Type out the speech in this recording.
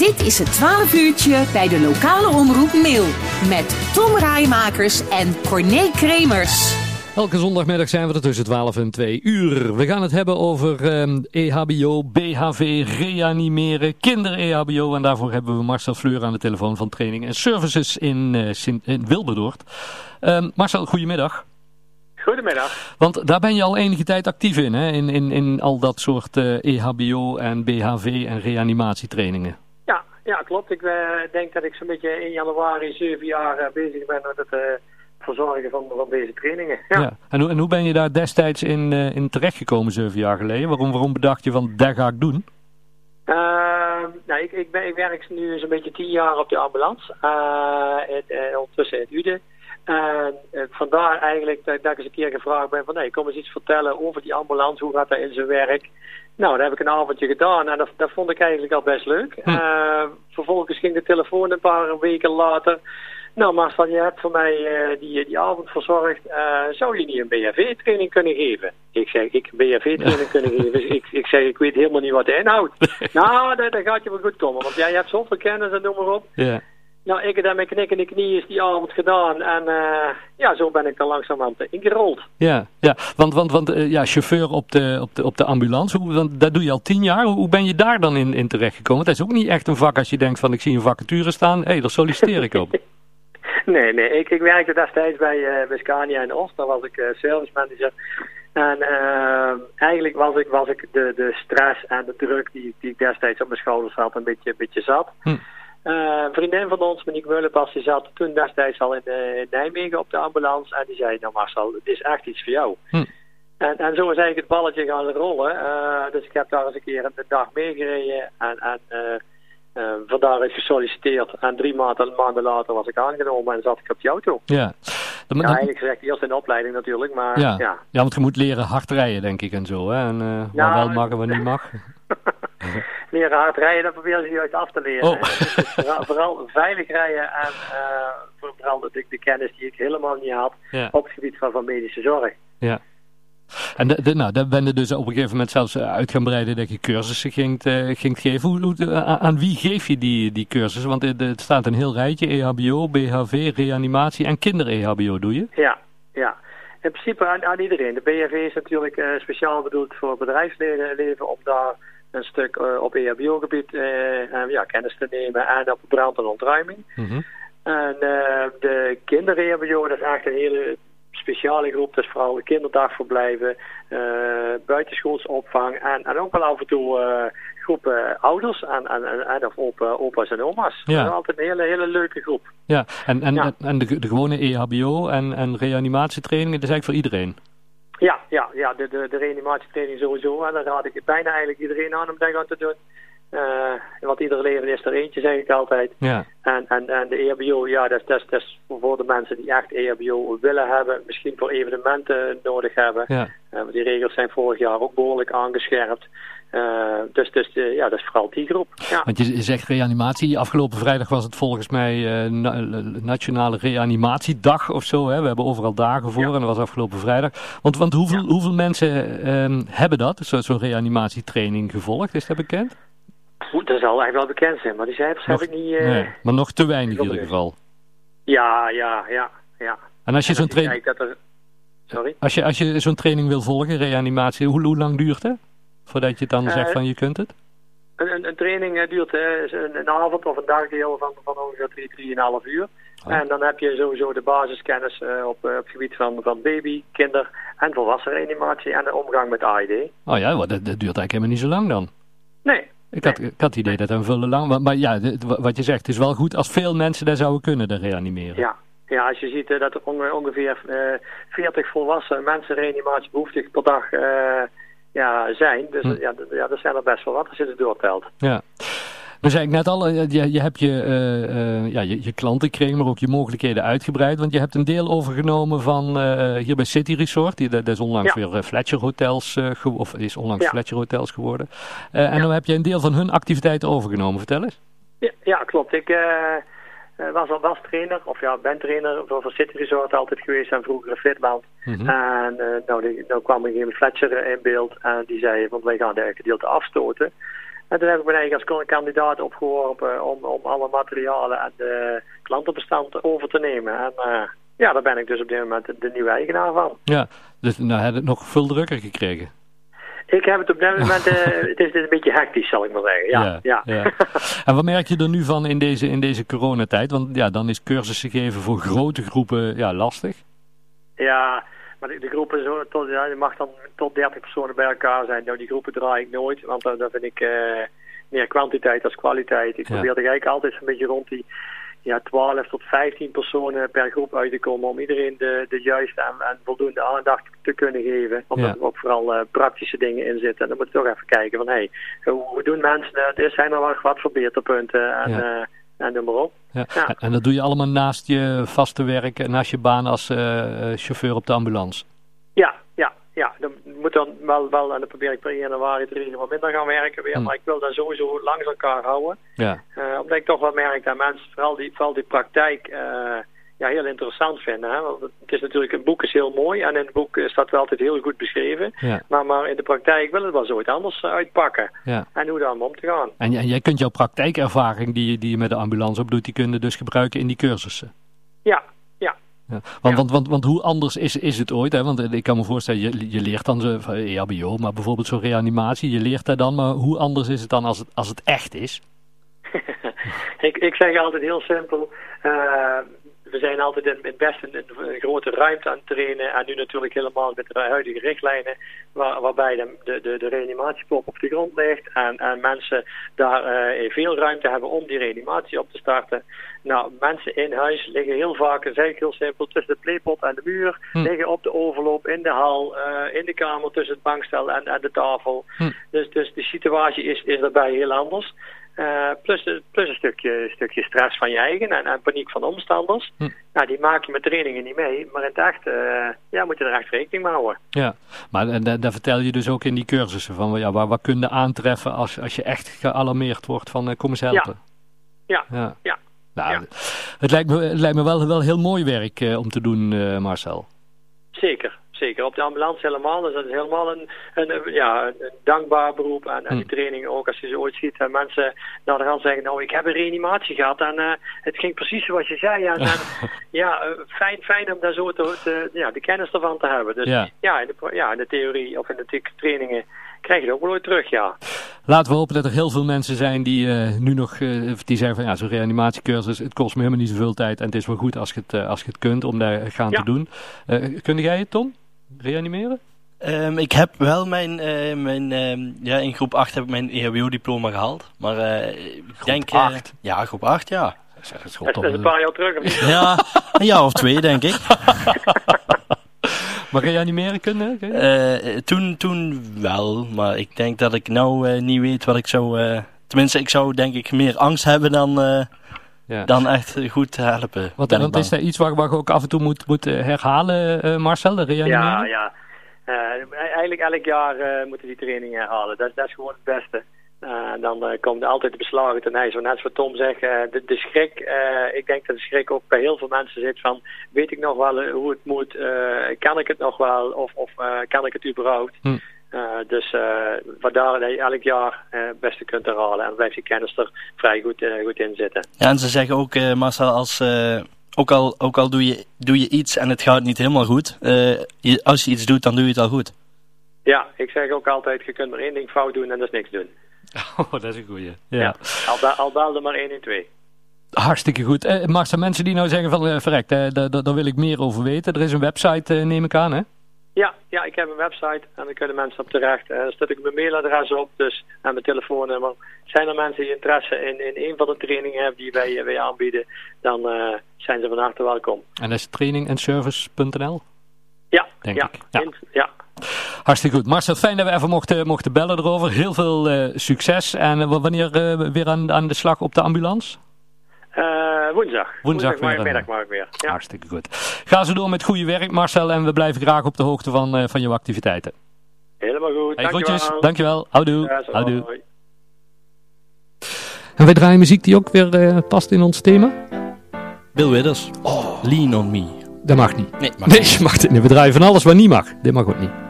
Dit is het 12 uurtje bij de lokale omroep Mail. Met Tom Rijmakers en Corné Kremers. Elke zondagmiddag zijn we er tussen 12 en 2 uur. We gaan het hebben over EHBO, BHV, reanimeren, kinder-EHBO. En daarvoor hebben we Marcel Fleur aan de telefoon van Training en Services in, uh, Sint, in Wilberdoord. Um, Marcel, goedemiddag. Goedemiddag. Want daar ben je al enige tijd actief in, hè? In, in, in al dat soort uh, EHBO en BHV en reanimatietrainingen. Ja, klopt. Ik uh, denk dat ik zo'n beetje in januari zeven jaar uh, bezig ben met het verzorgen van, van deze trainingen. Ja. ja. En, hoe, en hoe ben je daar destijds in, in terechtgekomen zeven jaar geleden? Waarom, waarom bedacht je van, dat ga ik doen? nou, ik, ik, ben, ik werk nu zo'n beetje tien jaar op de ambulance. Het, ondertussen in Uden. En uh, vandaar eigenlijk dat, dat ik eens een keer gevraagd ben van... nee, kom eens iets vertellen over die ambulance, hoe gaat dat in zijn werk? Nou, dat heb ik een avondje gedaan en dat, dat vond ik eigenlijk al best leuk. Hm. Uh, vervolgens ging de telefoon een paar weken later... Nou Marcel, je hebt voor mij uh, die, die avond verzorgd. zou je niet een BHV-training kunnen geven? Ik zeg, ik een BHV-training kunnen geven? Ik, ik zeg, ik weet helemaal niet wat hij inhoudt. nou, dat, dat gaat je wel goed komen, want jij hebt zoveel kennis en noem maar op. Ja. Nou, ik heb daar met knikkende knieën die avond gedaan. En uh, ja, zo ben ik dan langzamerhand ingerold. Ja, ja. want, want, want uh, ja, chauffeur op de, op de, op de ambulance, hoe, want dat doe je al tien jaar. Hoe ben je daar dan in, in terechtgekomen? Dat is ook niet echt een vak als je denkt van ik zie een vacature staan. Hé, hey, daar solliciteer ik op. nee, nee. Ik, ik werkte destijds bij, uh, bij Scania in Oost. Daar was ik service manager. En eigenlijk was ik, was ik de, de stress en de druk die, die ik destijds op mijn schouders had een beetje, een beetje zat. Hm. Uh, een vriendin van ons, Monique Meulenpas, die zat toen destijds al in, uh, in, Nijmegen op de ambulance. En die zei, nou Marcel, het is echt iets voor jou. Hm. En, en zo is eigenlijk het balletje gaan rollen. Uh, dus ik heb daar eens een keer een dag meegereden. En, en vandaar is gesolliciteerd. En drie maanden, maanden later was ik aangenomen en zat ik op die auto. Ja. Dan, ja, eigenlijk gezegd eerst in de opleiding natuurlijk, maar ja. ja. Ja, want je moet leren hard rijden, denk ik, en zo. Hè? En, wat wel mag en wat niet mag. Leren hard rijden, dat proberen ze juist af te leren. Oh. Dus vooral, vooral, veilig rijden en uh, vooral de, de, kennis die ik helemaal niet had ja. op het gebied van, van medische zorg. Ja. En de, de, nou, daar ben je dus op een gegeven moment zelfs uit gaan breiden dat je cursussen ging, uh, ging geven. Hoe, hoe, aan wie geef je die, die cursussen? Want het, het staat een heel rijtje, EHBO, BHV, reanimatie en kinder-EHBO doe je? Ja, ja. In principe aan, aan iedereen. De BHV is natuurlijk uh, speciaal bedoeld voor bedrijfsleven om daar een stuk uh, op EHBO-gebied uh, ja, kennis te nemen en op brand en ontruiming. Mm -hmm. En de kinder-EHBO, dat is echt een hele speciale groep. Dat is vooral de kinderdagverblijven, buitenschoolsopvang en, en ook wel af en toe groepen ouders en, en, en of opa, opa's en oma's. Ja. Dat is altijd een hele, hele leuke groep. Ja, en, en, Ja. en de, de gewone EHBO en, en reanimatietrainingen, dat is eigenlijk voor iedereen? Ja, ja, de, de, de reanimatietraining sowieso. En dan raad ik bijna eigenlijk iedereen aan om dat gaan te doen. Uh, want ieder leven is er eentje, zeg ik altijd. Ja. En, en, en de EHBO, ja, dat is, dat, is, dat is voor de mensen die echt EHBO willen hebben. Misschien voor evenementen nodig hebben. Ja. Want die regels zijn vorig jaar ook behoorlijk aangescherpt. Uh, dus dus uh, ja, dat is vooral die groep. Ja. Want je zegt reanimatie. Afgelopen vrijdag was het volgens mij uh, na Nationale Reanimatiedag of zo. Hè? We hebben overal dagen voor ja. en dat was afgelopen vrijdag. Want, want hoeveel, ja. hoeveel mensen um, hebben dat, zo'n zo reanimatietraining gevolgd? Is dat bekend? Goed, dat zal echt wel bekend zijn, maar die cijfers nog, heb ik niet... nee, maar nog te weinig in ieder geval. Ja, ja, ja. ja. En als je zo'n training... Er... Sorry? Als je, als je zo'n training wil volgen, reanimatie, hoe, hoe lang duurt het? Voordat je dan uh, zegt van je kunt het? Een, training uh, duurt een, een, avond of een dagdeel van, van ongeveer 3, 3,5 uur. Oh. En dan heb je sowieso de basiskennis op, op het gebied van, van baby, kinder en volwassen reanimatie en de omgang met AID. Oh ja, dat, dat duurt eigenlijk helemaal niet zo lang dan. Nee. Ik had, ik had het idee dat een vullen lang maar, maar ja, wat je zegt, het is wel goed als veel mensen daar zouden kunnen, reanimeren. Ja, ja, als je ziet uh, dat er onge ongeveer uh, 40 volwassen mensen reanimatiebehoeftig per dag uh, ja, zijn. Dus hm. ja, ja, dat zijn er best wel wat als je het doortelt. Ja. Dan zei ik net al, je, je hebt je, uh, ja, je, je klantenkring, maar ook je mogelijkheden uitgebreid. Want je hebt een deel overgenomen van uh, hier bij City Resort. Die, dat is onlangs ja. weer Fletcher Hotels, of is onlangs ja. Fletcher Hotels geworden. en dan heb je een deel van hun activiteiten overgenomen. Vertel eens. Ja, ja klopt. Ik was al was trainer, of ja, ben trainer voor, voor City Resort altijd geweest en vroeger Fitland. Mm -hmm. En nou, die, nou kwam er een Fletcher in beeld en die zei, want wij gaan de gedeelte afstoten. En toen heb ik me eigenlijk als kandidaat opgeworpen om, om alle materialen en de klantenbestand over te nemen. En ja, daar ben ik dus op dit moment de, nieuwe eigenaar van. Ja, dus nou heb je het nog veel drukker gekregen. Ik heb het op dit moment, uh, het, is, een beetje hectisch zal ik maar zeggen. Ja, ja, ja. En wat merk je er nu van in deze, in deze coronatijd? Want ja, dan is cursussen geven voor grote groepen ja, lastig. Ja, maar de, de groepen, zo, tot, ja, je mag dan tot 30 personen bij elkaar zijn. Nou, die groepen draai ik nooit, want dan, dan vind ik uh, meer kwantiteit als kwaliteit. Ik probeer er eigenlijk altijd een beetje rond die ja, 12 tot 15 personen per groep uit te komen om iedereen de, de juiste en, en voldoende aandacht te kunnen geven. Omdat er ook vooral uh, praktische dingen in zitten. En dan moet je toch even kijken van hé, hey, hoe doen mensen het? Er zijn er wel wat verbeterpunten en, ja. uh, en noem maar op. Ja. En dat doe je allemaal naast je vaste werk en naast je baan als uh, chauffeur op de ambulance? Ja, ja, ja, dan moet dan wel, wel en dan probeer ik per 1 januari te wat minder gaan werken weer. Hmm. Maar ik wil dat sowieso langs elkaar houden. Ja. Uh, omdat ik toch wel merk dat mensen vooral die, vooral die praktijk uh, ja, heel interessant vinden. Hè? Want het is natuurlijk, een boek is heel mooi en in het boek staat wel altijd heel goed beschreven. Ja. Maar, maar in de praktijk wil het wel zoiets anders uitpakken. Ja. En hoe dan om te gaan. En, en jij kunt jouw praktijkervaring die, die je met de ambulance opdoet, die kun je dus gebruiken in die cursussen? Ja, ja. Want, want, want, want hoe anders is, is het ooit? Hè? Want ik kan me voorstellen, je, je leert dan zo, EHBO, maar bijvoorbeeld zo'n reanimatie, je leert daar dan, maar hoe anders is het dan als het, als het echt is? ik, ik zeg altijd heel simpel, uh, we zijn altijd in, in best een, een, grote ruimte aan het trainen. En nu natuurlijk helemaal met de huidige richtlijnen. Waar, waarbij de, de, de, reanimatiepop op de grond ligt. En, en mensen daar uh, veel ruimte hebben om die reanimatie op te starten. Nou, mensen in huis liggen heel vaak, zeg ik heel simpel, tussen de playpot en de muur. Hm. Liggen op de overloop, in de hal, uh, in de kamer tussen het bankstel en, en de tafel. Hm. Dus, dus de situatie is, is daarbij heel anders. Uh, plus, plus een stukje, stukje stress van je eigen en, en paniek van de omstanders. Hm. Nou, die maak je met trainingen niet mee. Maar in het echt uh, ja, moet je er echt rekening mee houden. Ja, maar daar vertel je dus ook in die cursussen van ja, waar, waar kun je aantreffen als, als je echt gealarmeerd wordt van uh, kom eens helpen. Ja, ja, ja. Nou, ja. Het, lijkt me, het lijkt me wel, wel heel mooi werk om te doen, Marcel. Zeker, zeker. Op de ambulance helemaal. Dus dat is helemaal een, een, ja, een dankbaar beroep. En, en die hm. training ook, als je ze ooit ziet. En mensen naar de hand zeggen, nou, ik heb een reanimatie gehad. En uh, het ging precies zoals je zei. En, en ja, uh, fijn, fijn om daar zo te, te, ja, de kennis ervan te hebben. Dus ja, ja, in, de, ja in de theorie of in de trainingen krijg je het ook wel ooit terug, ja. Laten we hopen dat er heel veel mensen zijn die uh, nu nog, uh, die zeggen van ja, zo'n reanimatiecursus, het kost me helemaal niet zoveel tijd en het is wel goed als je het, uh, als je het kunt om daar gaan ja. te doen. kun jij het, Tom? Reanimeren? Um, ik heb wel mijn, uh, mijn uh, ja, in groep 8 heb ik mijn EHBO-diploma gehaald. Maar uh, ik groep denk... 8? ja, groep 8, ja. Dat is, dat is een paar jaar terug. Ja, een jaar of twee, denk ik. maar reanimeren kunnen? toen, toen wel, maar ik denk dat ik nou niet weet wat ik zou... tenminste, ik zou denk ik meer angst hebben dan ja. dan echt goed helpen. Want, want is er iets waar, waar je ook af en toe moet, moet eh, herhalen, uh, Marcel, de reanimeren? Ja, ja. Uh, eigenlijk elk jaar uh, moeten die trainingen herhalen. Dat, dat is gewoon het beste. Uh, dan uh, komt altijd de beslagen ten ijs. Net zoals Tom zegt, uh, de, de, schrik, ik denk dat de schrik ook bij heel veel mensen zit van, weet ik nog wel hoe het moet, kan ik het nog wel of, of kan ik het überhaupt? Hm. Uh, dus uh, vandaar dat je elk jaar uh, het beste kunt herhalen. En blijft je kennis er vrij goed, goed in zitten. Ja, en ze zeggen ook, Marcel, als, ook al, ook al doe, je, doe je iets en het gaat niet helemaal goed. Je, als je iets doet, dan doe je het al goed. Ja, ik zeg ook altijd, je kunt maar één ding fout doen en dat is niks doen. Oh, dat is een goeie. Ja. ja al, al belde maar één en twee. Hartstikke goed. Eh, er mensen die nou zeggen van, uh, verrekt, daar wil ik meer over weten. Er is een website, neem ik aan, hè? Ja, ja, ik heb een website en daar kunnen mensen op terecht. En daar zet ik mijn mailadres op dus, en mijn telefoonnummer. Zijn er mensen die interesse in, in een van de trainingen hebben die wij, wij aanbieden, dan uh, zijn ze van harte welkom. En dat is trainingenservice.nl? Ja, denk ja, ik. Ja. ja. Hartstikke goed. Marcel, fijn dat we even mochten, mochten bellen erover. Heel veel uh, succes. En uh, wanneer weer aan, aan de slag op de ambulance? Uh, woensdag. Woensdag, woensdag maar ik weer. Ja. Hartstikke goed. Ga zo door met goede werk, Marcel. En we blijven graag op de hoogte van, uh, van jouw activiteiten. Helemaal goed. Hey, dankjewel. Groetjes. Dankjewel. Houdoe. Ja, Houdoe. En wij draaien muziek die ook weer uh, past in ons thema. Bill Withers. Oh. Lean on me. Dat mag niet. Nee, mag nee, niet. Mag niet. Nee, we draaien van alles wat niet mag. Dit mag ook niet.